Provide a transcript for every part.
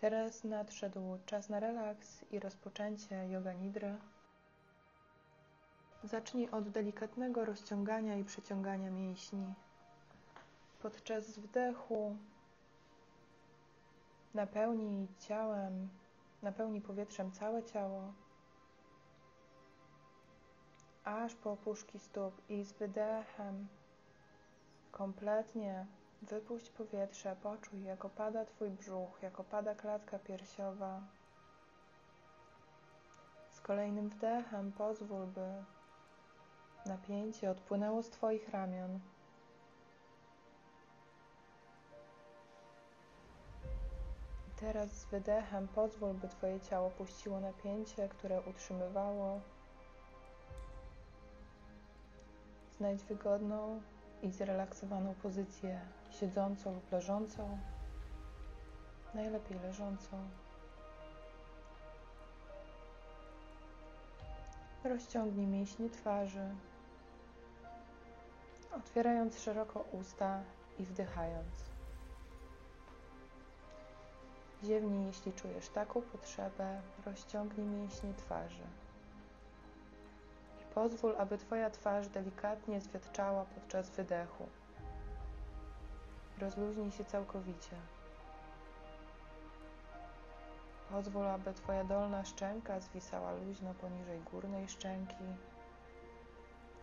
Teraz nadszedł czas na relaks i rozpoczęcie yoga nidry. Zacznij od delikatnego rozciągania i przeciągania mięśni. Podczas wdechu napełnij ciałem, napełnij powietrzem całe ciało, aż po opuszki stóp i z wydechem kompletnie wypuść powietrze, poczuj jak opada Twój brzuch, jak opada klatka piersiowa. Z kolejnym wdechem pozwól, by napięcie odpłynęło z Twoich ramion. Teraz z wydechem pozwól, by Twoje ciało puściło napięcie, które utrzymywało. Znajdź wygodną i zrelaksowaną pozycję siedzącą lub leżącą. Najlepiej leżącą. Rozciągnij mięśnie twarzy, otwierając szeroko usta i wdychając. Ziewnij, jeśli czujesz taką potrzebę, rozciągnij mięśnie twarzy. I pozwól, aby Twoja twarz delikatnie zwiatczała podczas wydechu. Rozluźnij się całkowicie. Pozwól, aby Twoja dolna szczęka zwisała luźno poniżej górnej szczęki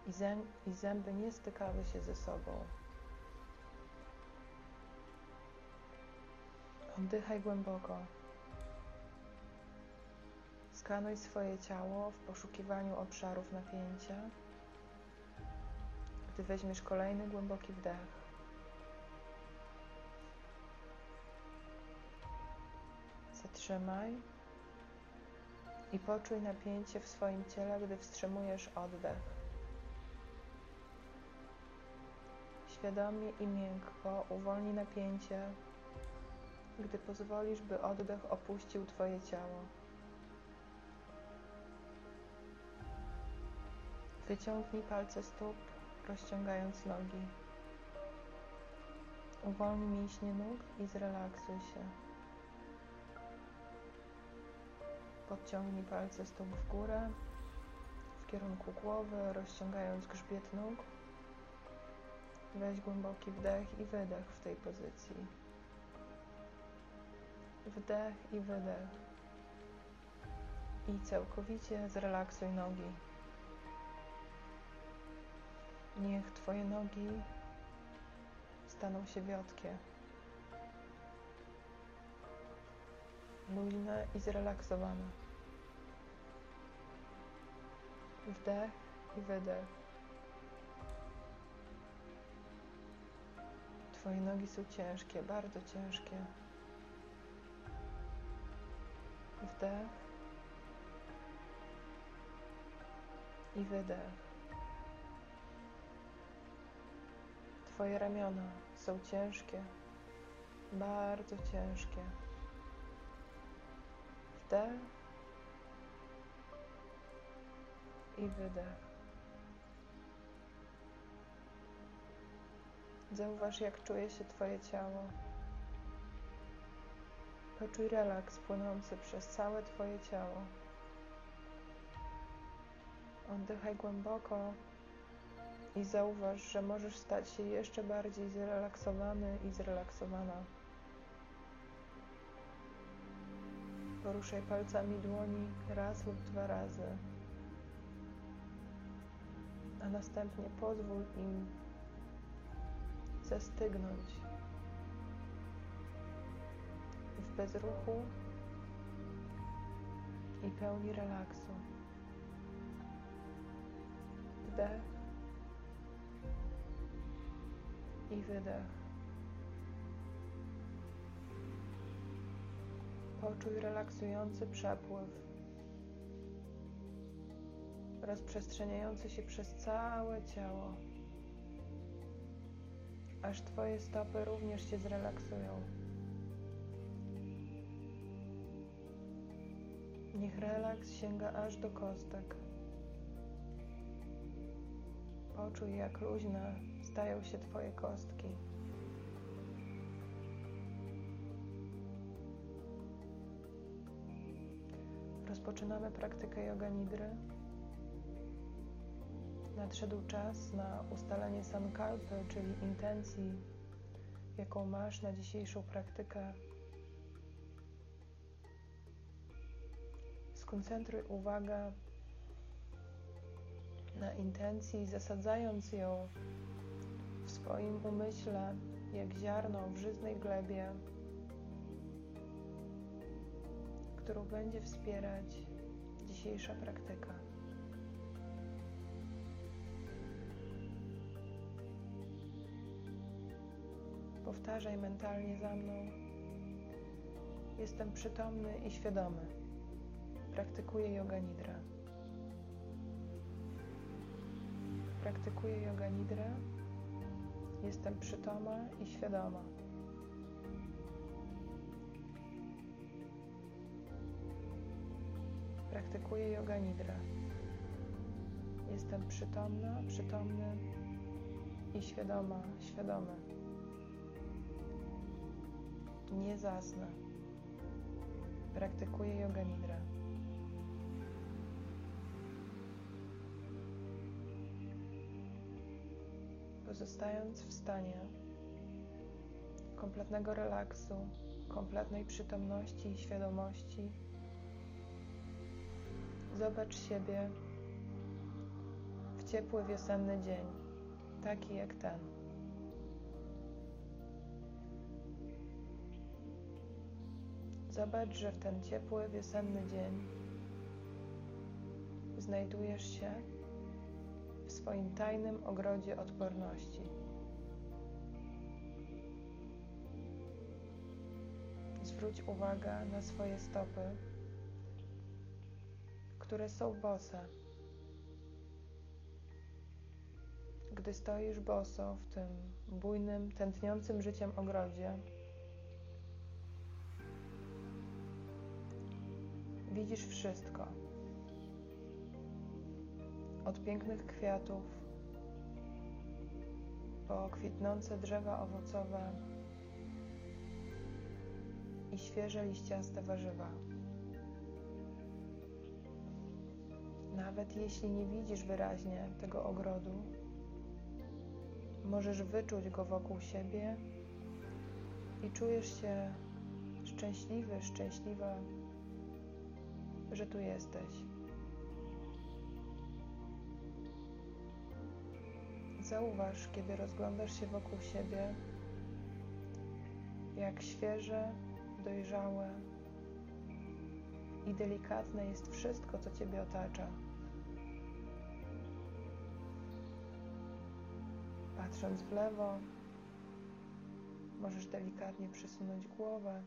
i, zę i zęby nie stykały się ze sobą. Oddychaj głęboko. Skanuj swoje ciało w poszukiwaniu obszarów napięcia. Gdy weźmiesz kolejny głęboki wdech, zatrzymaj i poczuj napięcie w swoim ciele, gdy wstrzymujesz oddech. Świadomie i miękko uwolnij napięcie gdy pozwolisz, by oddech opuścił Twoje ciało. Wyciągnij palce stóp, rozciągając nogi. Uwolnij mięśnie nóg i zrelaksuj się. Podciągnij palce stóp w górę, w kierunku głowy, rozciągając grzbiet nóg. Weź głęboki wdech i wydech w tej pozycji. Wdech i wydech. I całkowicie zrelaksuj nogi. Niech Twoje nogi staną się wiotkie. Luźne i zrelaksowane. Wdech i wydech. Twoje nogi są ciężkie, bardzo ciężkie. Wdech i wydech. Twoje ramiona są ciężkie, bardzo ciężkie. Wdech i wydech. Zauważ, jak czuje się Twoje ciało. Poczuj relaks płynący przez całe Twoje ciało. Oddychaj głęboko i zauważ, że możesz stać się jeszcze bardziej zrelaksowany i zrelaksowana. Poruszaj palcami dłoni raz lub dwa razy, a następnie pozwól im zastygnąć w bezruchu i pełni relaksu. Wdech i wydech. Poczuj relaksujący przepływ, rozprzestrzeniający się przez całe ciało, aż Twoje stopy również się zrelaksują. Niech relaks sięga aż do kostek. Poczuj, jak luźne stają się Twoje kostki. Rozpoczynamy praktykę yoga nidry. Nadszedł czas na ustalenie sankalpy, czyli intencji, jaką masz na dzisiejszą praktykę. Skoncentruj uwagę na intencji, zasadzając ją w swoim umyśle jak ziarno w żyznej glebie, którą będzie wspierać dzisiejsza praktyka. Powtarzaj mentalnie za mną. Jestem przytomny i świadomy. Praktykuję yoga nidra. Praktykuję yoga nidra. Jestem przytoma i świadoma. Praktykuję yoga nidra. Jestem przytomna, przytomny i świadoma, świadomy. Nie zasnę. Praktykuję yoga nidra. Pozostając w stanie kompletnego relaksu, kompletnej przytomności i świadomości, zobacz siebie w ciepły wiosenny dzień, taki jak ten. Zobacz, że w ten ciepły wiosenny dzień znajdujesz się w swoim tajnym ogrodzie odporności. Zwróć uwagę na swoje stopy, które są bose. Gdy stoisz boso w tym bujnym, tętniącym życiem ogrodzie, widzisz wszystko. Od pięknych kwiatów po kwitnące drzewa owocowe i świeże liściaste warzywa. Nawet jeśli nie widzisz wyraźnie tego ogrodu, możesz wyczuć go wokół siebie i czujesz się szczęśliwy, szczęśliwa, że tu jesteś. Zauważ, kiedy rozglądasz się wokół siebie, jak świeże, dojrzałe i delikatne jest wszystko, co Ciebie otacza. Patrząc w lewo, możesz delikatnie przesunąć głowę.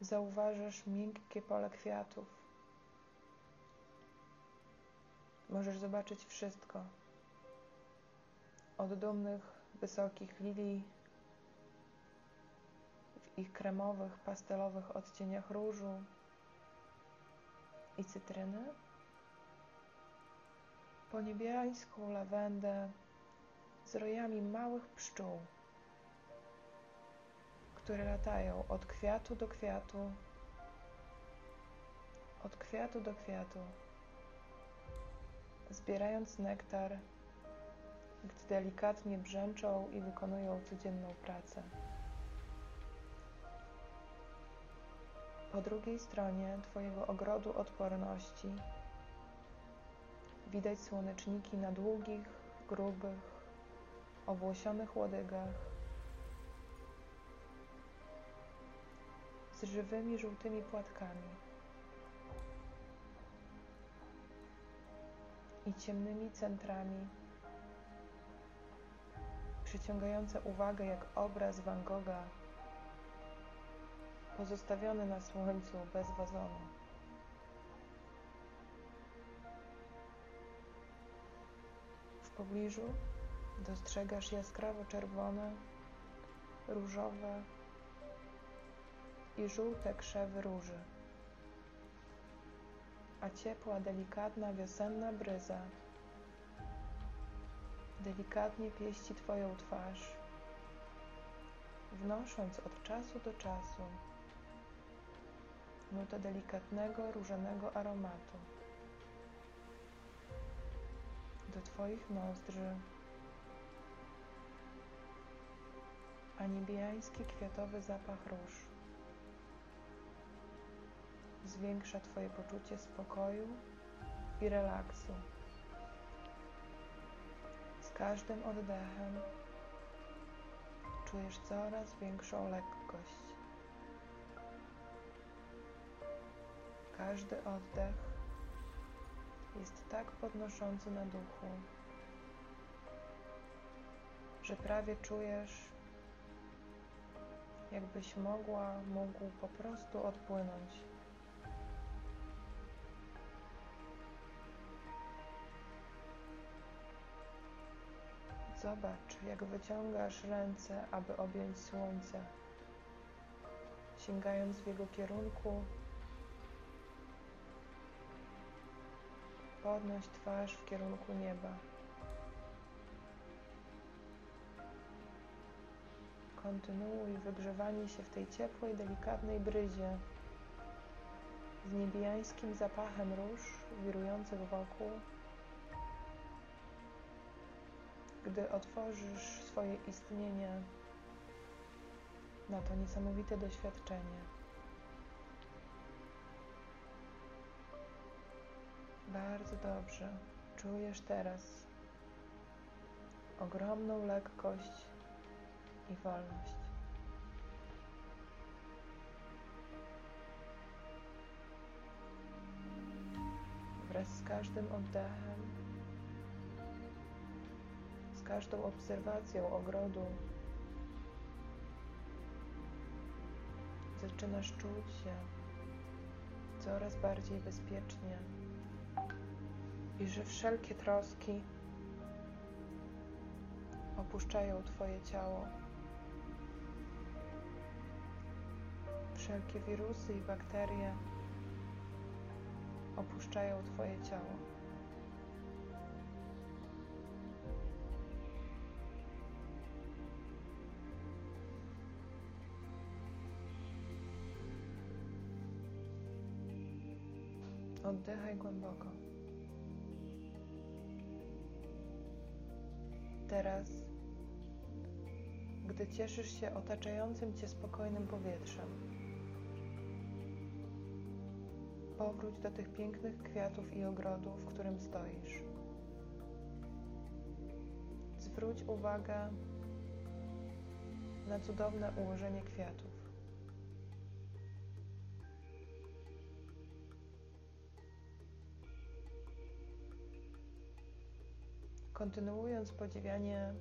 Zauważysz miękkie pole kwiatów. Możesz zobaczyć wszystko. Od dumnych, wysokich lilii w ich kremowych, pastelowych odcieniach różu i cytryny, po niebiańską lawendę z rojami małych pszczół, które latają od kwiatu do kwiatu, od kwiatu do kwiatu, zbierając nektar, gdy delikatnie brzęczą i wykonują codzienną pracę. Po drugiej stronie Twojego ogrodu odporności widać słoneczniki na długich, grubych, owłosionych łodygach z żywymi żółtymi płatkami i ciemnymi centrami przyciągające uwagę jak obraz Van Gogha pozostawiony na słońcu bez wazonu. W pobliżu dostrzegasz jaskrawo czerwone, różowe i żółte krzewy róży, a ciepła, delikatna wiosenna bryza delikatnie pieści Twoją twarz, wnosząc od czasu do czasu nutę delikatnego, różanego aromatu do Twoich nozdrzy, a niebiański kwiatowy zapach róż zwiększa Twoje poczucie spokoju i relaksu. Z każdym oddechem czujesz coraz większą lekkość. Każdy oddech jest tak podnoszący na duchu, że prawie czujesz, jakbyś mogła, mógł po prostu odpłynąć. Zobacz, jak wyciągasz ręce, aby objąć słońce, sięgając w jego kierunku. Podnoś twarz w kierunku nieba. Kontynuuj wygrzewanie się w tej ciepłej, delikatnej bryzie z niebiańskim zapachem róż wirujących wokół. gdy otworzysz swoje istnienie na to niesamowite doświadczenie. Bardzo dobrze. Czujesz teraz ogromną lekkość i wolność. Wraz z każdym oddechem każdą obserwacją ogrodu zaczynasz czuć się coraz bardziej bezpiecznie i że wszelkie troski opuszczają Twoje ciało. Wszelkie wirusy i bakterie opuszczają Twoje ciało. Oddychaj głęboko. Teraz, gdy cieszysz się otaczającym cię spokojnym powietrzem, powróć do tych pięknych kwiatów i ogrodu, w którym stoisz. Zwróć uwagę na cudowne ułożenie kwiatów. kontynuując podziwianie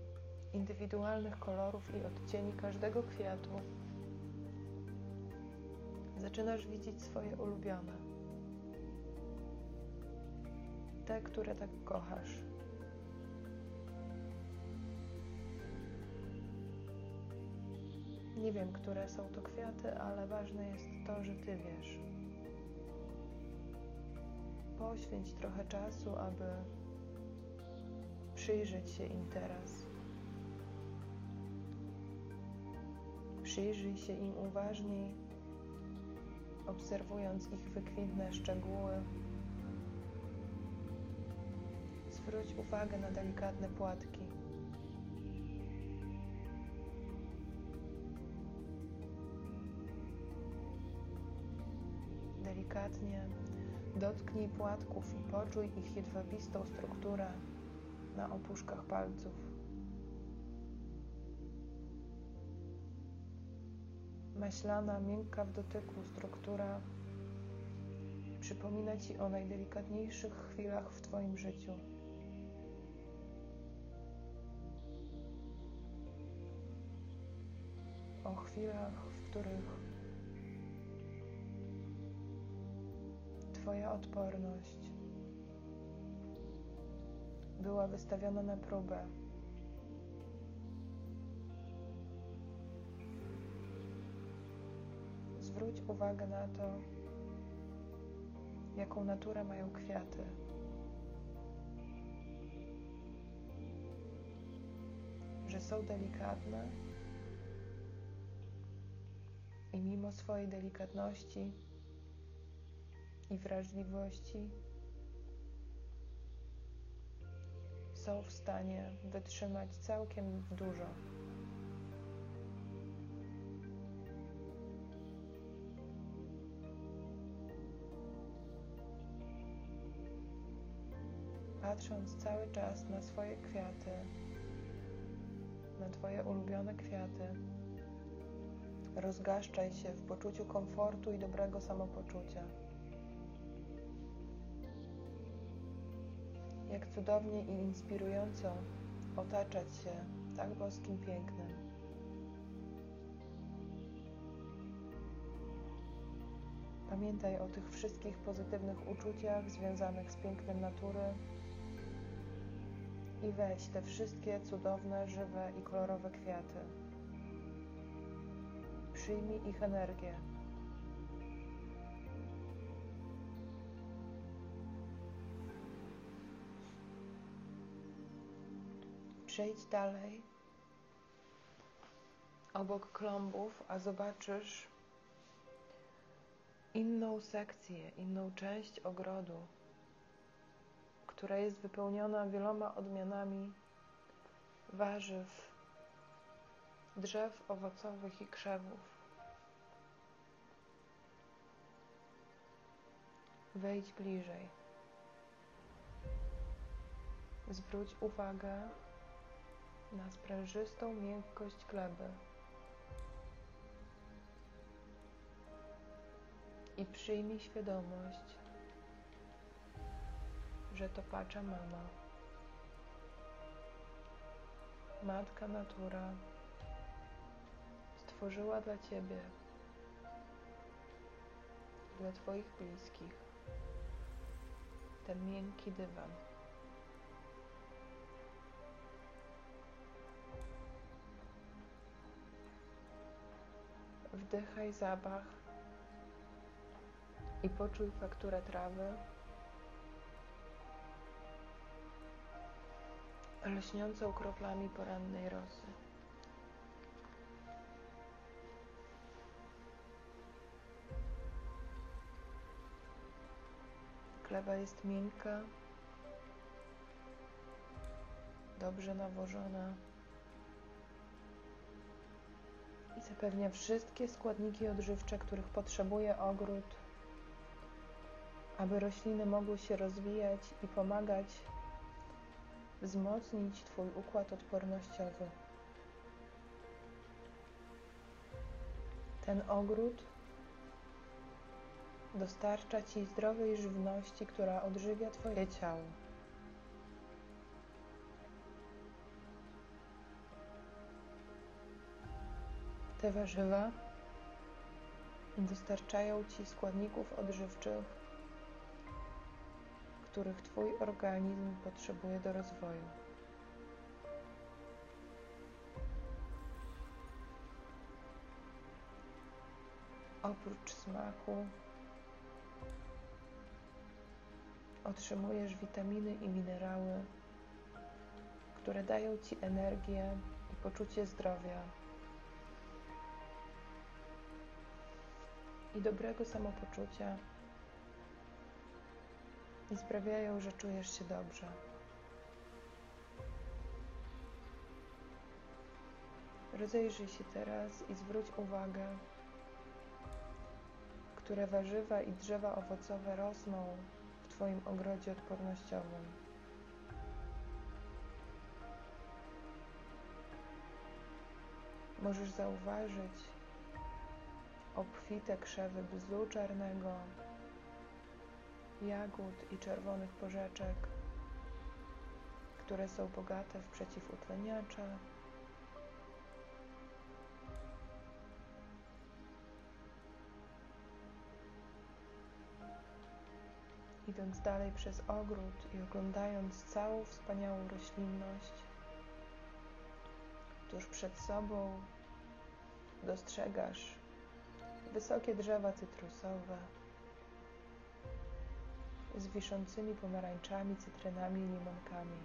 indywidualnych kolorów i odcieni każdego kwiatu, zaczynasz widzieć swoje ulubione. Te, które tak kochasz. Nie wiem, które są to kwiaty, ale ważne jest to, że Ty wiesz. Poświęć trochę czasu, aby przyjrzeć się im teraz. Przyjrzyj się im uważniej, obserwując ich wykwintne szczegóły. Zwróć uwagę na delikatne płatki. Delikatnie dotknij płatków i poczuj ich jedwabistą strukturę na opuszkach palców. Maślana, miękka w dotyku struktura przypomina Ci o najdelikatniejszych chwilach w Twoim życiu. O chwilach, w których Twoja odporność była wystawiona na próbę. Zwróć uwagę na to, jaką naturę mają kwiaty. Że są delikatne i mimo swojej delikatności i wrażliwości są w stanie wytrzymać całkiem dużo. Patrząc cały czas na swoje kwiaty, na Twoje ulubione kwiaty, rozgaszczaj się w poczuciu komfortu i dobrego samopoczucia. Jak cudownie i inspirująco otaczać się tak boskim pięknem. Pamiętaj o tych wszystkich pozytywnych uczuciach związanych z pięknem natury i weź te wszystkie cudowne, żywe i kolorowe kwiaty. Przyjmij ich energię. Przejdź dalej obok klombów, a zobaczysz inną sekcję, inną część ogrodu, która jest wypełniona wieloma odmianami warzyw, drzew owocowych i krzewów. Wejdź bliżej. Zwróć uwagę na sprężystą miękkość gleby i przyjmij świadomość, że to pacza mama, matka natura stworzyła dla Ciebie, dla Twoich bliskich ten miękki dywan. Wdychaj zapach i poczuj fakturę trawy, lśniącą kroplami porannej rosy. Gleba jest miękka, dobrze nawożona. i zapewnia wszystkie składniki odżywcze, których potrzebuje ogród, aby rośliny mogły się rozwijać i pomagać wzmocnić Twój układ odpornościowy. Ten ogród dostarcza Ci zdrowej żywności, która odżywia Twoje ciało. Te warzywa dostarczają Ci składników odżywczych, których Twój organizm potrzebuje do rozwoju. Oprócz smaku otrzymujesz witaminy i minerały, które dają Ci energię i poczucie zdrowia. i dobrego samopoczucia i sprawiają, że czujesz się dobrze. Rozejrzyj się teraz i zwróć uwagę, które warzywa i drzewa owocowe rosną w Twoim ogrodzie odpornościowym. Możesz zauważyć, obfite krzewy bzu czarnego, jagód i czerwonych porzeczek, które są bogate w przeciwutleniacze. Idąc dalej przez ogród i oglądając całą wspaniałą roślinność, tuż przed sobą dostrzegasz wysokie drzewa cytrusowe z wiszącymi pomarańczami, cytrynami i limonkami.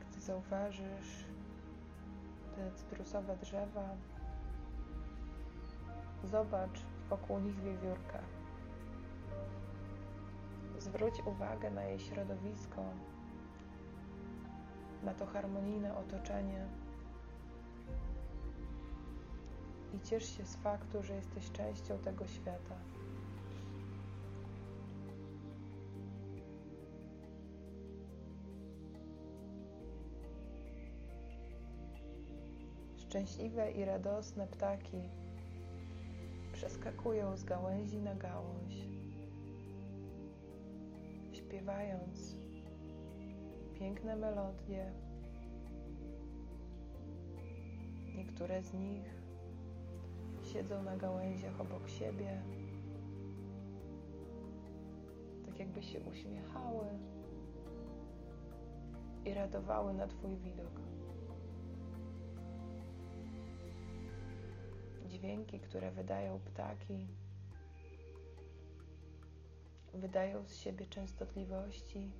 Gdy zauważysz te cytrusowe drzewa, Zobacz wokół nich wiewiórkę. Zwróć uwagę na jej środowisko, na to harmonijne otoczenie i ciesz się z faktu, że jesteś częścią tego świata. Szczęśliwe i radosne ptaki przeskakują z gałęzi na gałąź, śpiewając piękne melodie. Niektóre z nich siedzą na gałęziach obok siebie, tak jakby się uśmiechały i radowały na Twój widok. Dźwięki, które wydają ptaki, wydają z siebie częstotliwości,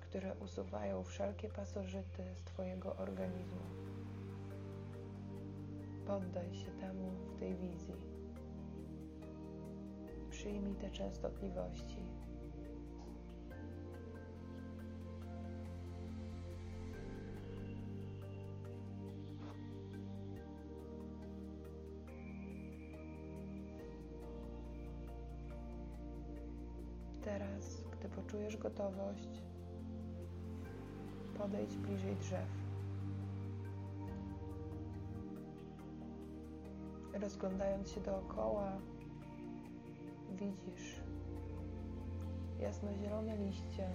które usuwają wszelkie pasożyty z Twojego organizmu. Poddaj się temu w tej wizji. Przyjmij te częstotliwości. Poczujesz gotowość, podejdź bliżej drzew. Rozglądając się dookoła, widzisz jasnozielone liście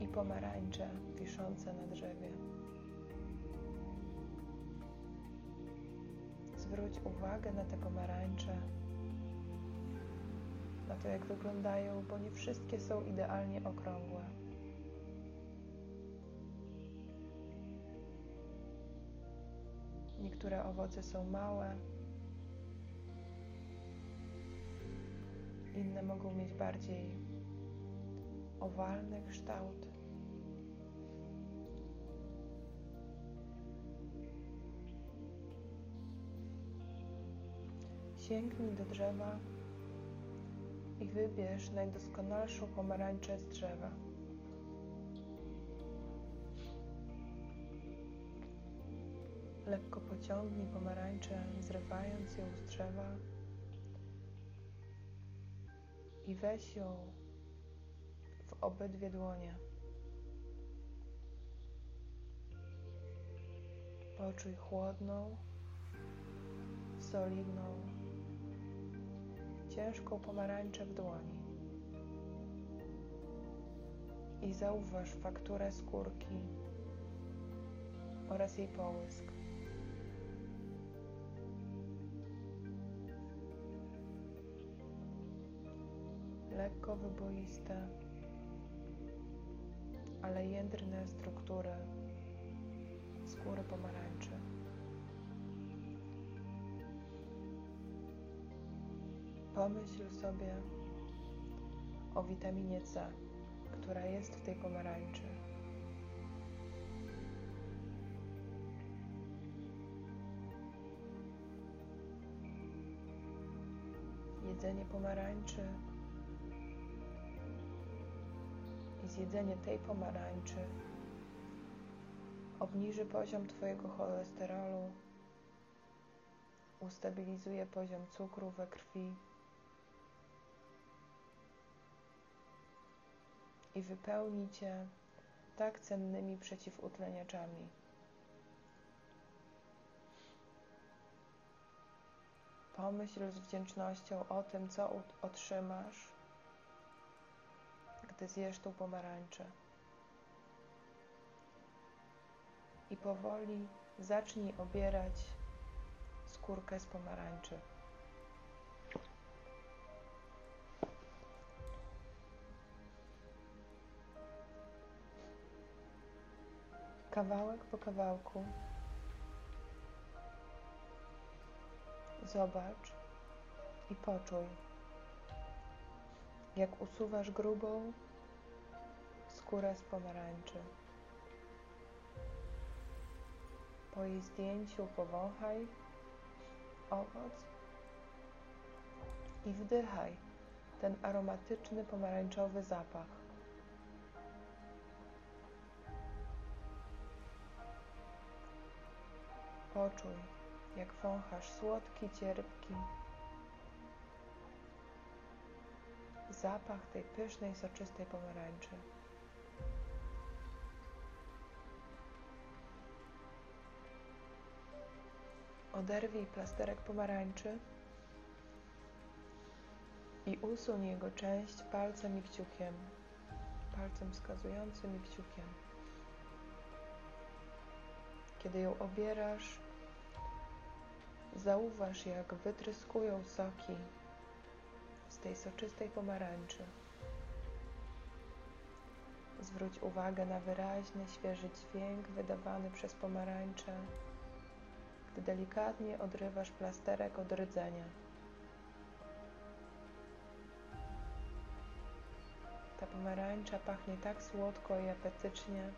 i pomarańcze wiszące na drzewie. Zwróć uwagę na te pomarańcze na to, jak wyglądają, bo nie wszystkie są idealnie okrągłe. Niektóre owoce są małe, inne mogą mieć bardziej owalny kształt. Sięgnij do drzewa i wybierz najdoskonalszą pomarańczę z drzewa. Lekko pociągnij pomarańczę, zrywając ją z drzewa i weź ją w obydwie dłonie. Poczuj chłodną, solidną, ciężką pomarańczę w dłoni i zauważ fakturę skórki oraz jej połysk. Lekko wyboiste, ale jędrne struktury skóry pomarańczy. Pomyśl sobie o witaminie C, która jest w tej pomarańczy. Jedzenie pomarańczy i zjedzenie tej pomarańczy obniży poziom Twojego cholesterolu, ustabilizuje poziom cukru we krwi i wypełni Cię tak cennymi przeciwutleniaczami. Pomyśl z wdzięcznością o tym, co otrzymasz, gdy zjesz tą pomarańczę. I powoli zacznij obierać skórkę z pomarańczy. Kawałek po kawałku. Zobacz i poczuj, jak usuwasz grubą skórę z pomarańczy. Po jej zdjęciu powąchaj owoc i wdychaj ten aromatyczny pomarańczowy zapach. Poczuj, jak wąchasz słodki, cierpki zapach tej pysznej, soczystej pomarańczy. Oderwij plasterek pomarańczy i usuń jego część palcem i kciukiem, palcem wskazującym i kciukiem. Kiedy ją obierasz, zauważ, jak wytryskują soki z tej soczystej pomarańczy. Zwróć uwagę na wyraźny, świeży dźwięk wydawany przez pomarańczę, gdy delikatnie odrywasz plasterek od rdzenia. Ta pomarańcza pachnie tak słodko i apetycznie,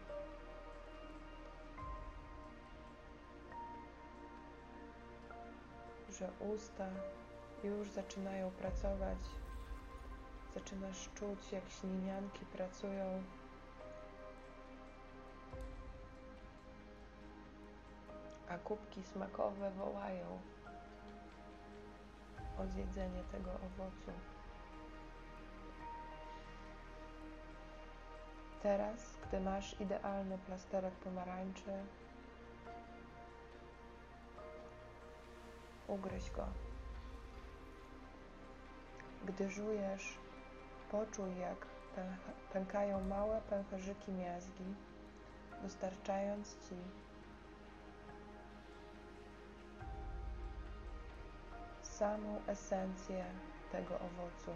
że usta już zaczynają pracować. Zaczynasz czuć, jak ślinianki pracują. A kubki smakowe wołają o zjedzenie tego owocu. Teraz, gdy masz idealny plasterek pomarańczy, ugryź go. Gdy żujesz, poczuj, jak pękają małe pęcherzyki miazgi, dostarczając Ci samą esencję tego owocu.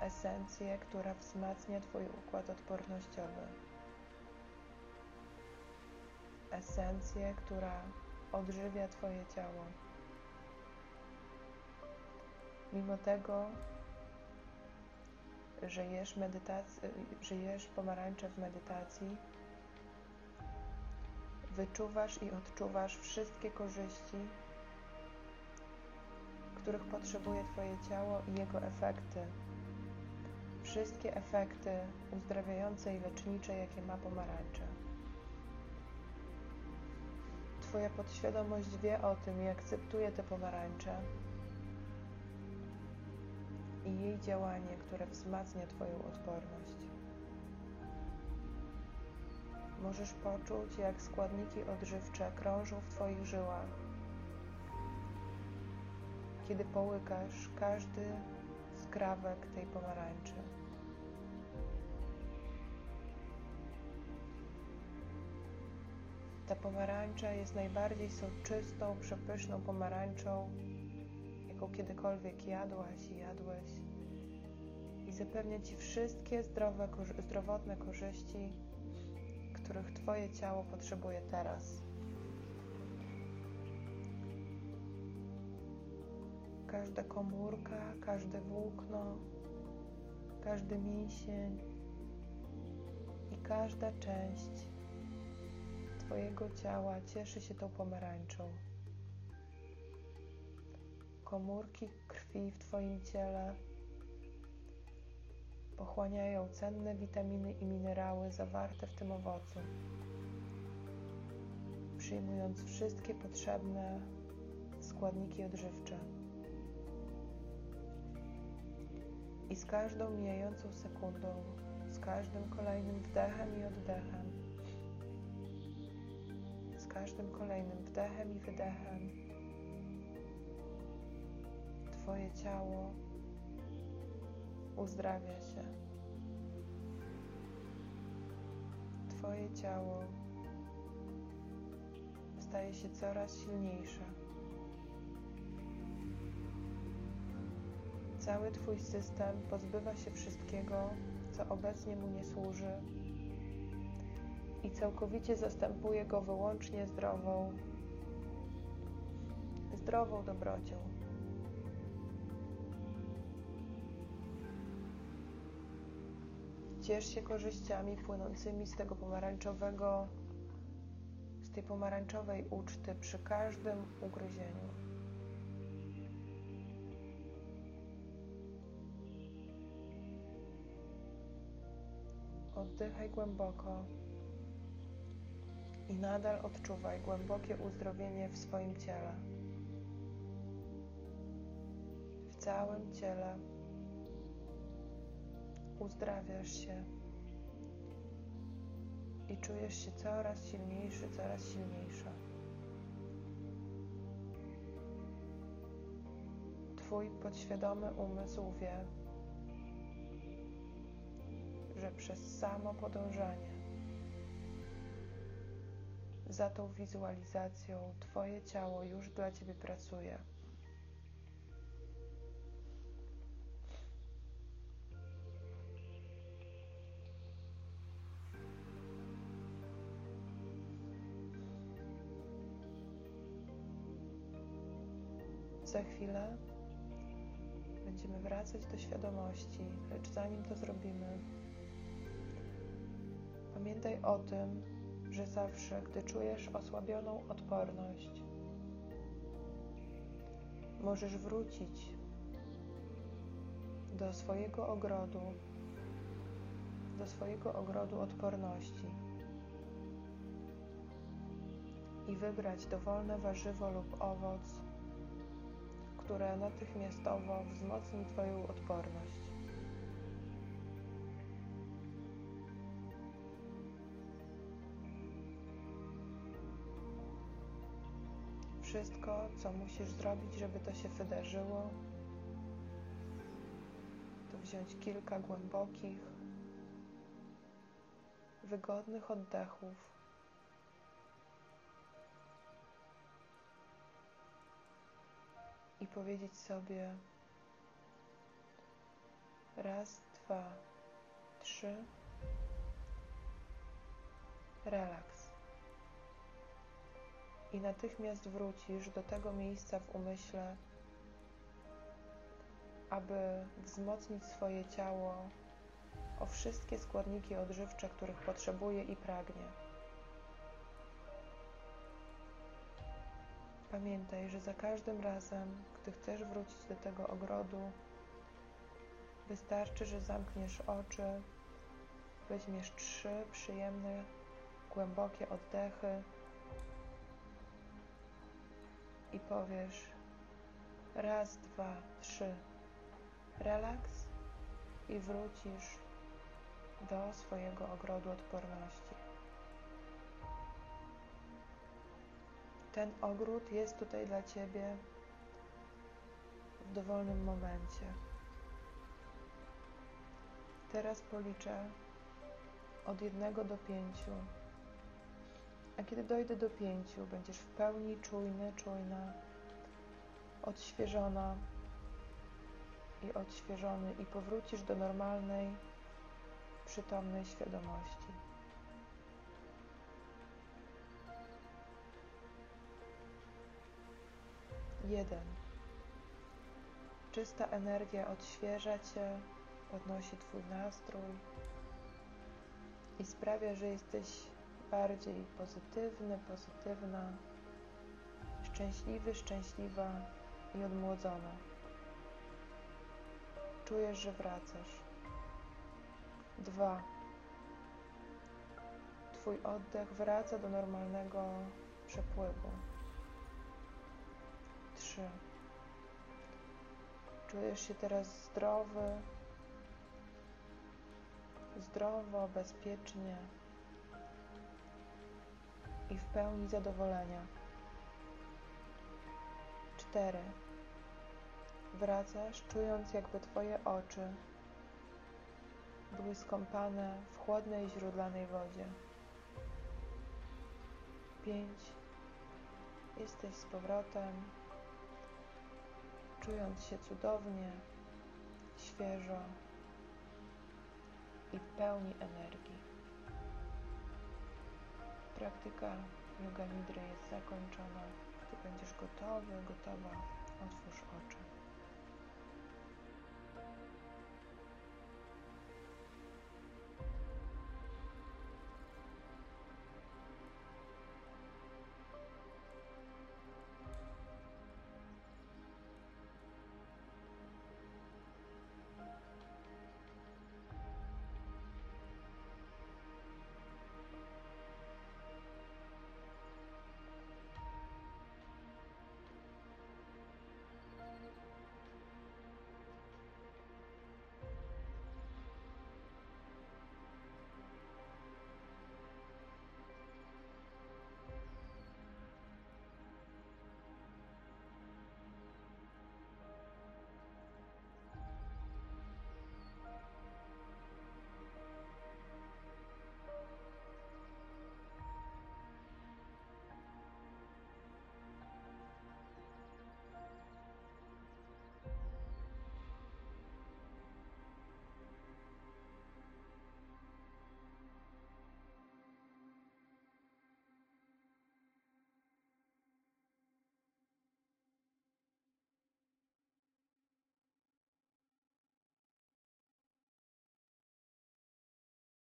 Esencję, która wzmacnia Twój układ odpornościowy. Esencję, która odżywia Twoje ciało. Mimo tego, że jesz, że jesz pomarańcze w medytacji, wyczuwasz i odczuwasz wszystkie korzyści, których potrzebuje Twoje ciało i jego efekty. Wszystkie efekty uzdrawiające i lecznicze, jakie ma pomarańcze. Twoja podświadomość wie o tym i akceptuje te pomarańcze i jej działanie, które wzmacnia Twoją odporność. Możesz poczuć, jak składniki odżywcze krążą w Twoich żyłach, kiedy połykasz każdy skrawek tej pomarańczy. Ta pomarańcza jest najbardziej soczystą, przepyszną pomarańczą, jaką kiedykolwiek jadłaś i jadłeś i zapewnia Ci wszystkie zdrowe, zdrowotne korzyści, których Twoje ciało potrzebuje teraz. Każda komórka, każde włókno, każdy mięsień i każda część Twojego ciała cieszy się tą pomarańczą komórki krwi w Twoim ciele pochłaniają cenne witaminy i minerały zawarte w tym owocu, przyjmując wszystkie potrzebne składniki odżywcze. I z każdą mijającą sekundą, z każdym kolejnym wdechem i oddechem, każdym kolejnym wdechem i wydechem, Twoje ciało uzdrawia się. Twoje ciało staje się coraz silniejsze. Cały Twój system pozbywa się wszystkiego, co obecnie mu nie służy i całkowicie zastępuje go wyłącznie zdrową, zdrową dobrocią. Ciesz się korzyściami płynącymi z tego pomarańczowego tej pomarańczowej uczty przy każdym ugryzieniu. Oddychaj głęboko i nadal odczuwaj głębokie uzdrowienie w swoim ciele. W całym ciele uzdrawiasz się i czujesz się coraz silniejszy, coraz silniejsza. Twój podświadomy umysł wie, że przez samo podążanie za tą wizualizacją Twoje ciało już dla Ciebie pracuje. Za chwilę będziemy wracać do świadomości, lecz zanim to zrobimy, pamiętaj o tym, że zawsze, gdy czujesz osłabioną odporność, możesz wrócić do swojego ogrodu, do swojego ogrodu odporności i wybrać dowolne warzywo lub owoc, które natychmiastowo wzmocni Twoją odporność. Wszystko, co musisz zrobić, żeby to się wydarzyło, to wziąć kilka głębokich, wygodnych oddechów. I powiedzieć sobie raz, dwa, trzy, relaks i natychmiast wrócisz do tego miejsca w umyśle, aby wzmocnić swoje ciało o wszystkie składniki odżywcze, których potrzebuje i pragnie. Pamiętaj, że za każdym razem, gdy chcesz wrócić do tego ogrodu, wystarczy, że zamkniesz oczy, weźmiesz trzy przyjemne, głębokie oddechy i powiesz raz, dwa, trzy, relaks i wrócisz do swojego ogrodu odporności. Ten ogród jest tutaj dla Ciebie w dowolnym momencie. Teraz policzę od jednego do pięciu. A kiedy dojdę do pięciu, będziesz w pełni czujny, czujna, odświeżona i odświeżony i powrócisz do normalnej, przytomnej świadomości. Jeden. Czysta energia odświeża Cię, podnosi Twój nastrój i sprawia, że jesteś bardziej pozytywny, pozytywna, szczęśliwy, szczęśliwa i odmłodzona. Czujesz, że wracasz. Dwa. Twój oddech wraca do normalnego przepływu. Trzy. Czujesz się teraz zdrowy, zdrowo, bezpiecznie i w pełni zadowolenia. 4. Wracasz, czując jakby Twoje oczy były skąpane w chłodnej źródlanej wodzie. 5. Jesteś z powrotem, czując się cudownie, świeżo i w pełni energii. Praktyka yoga nidry jest zakończona. Gdy będziesz gotowy, gotowa, otwórz oczy.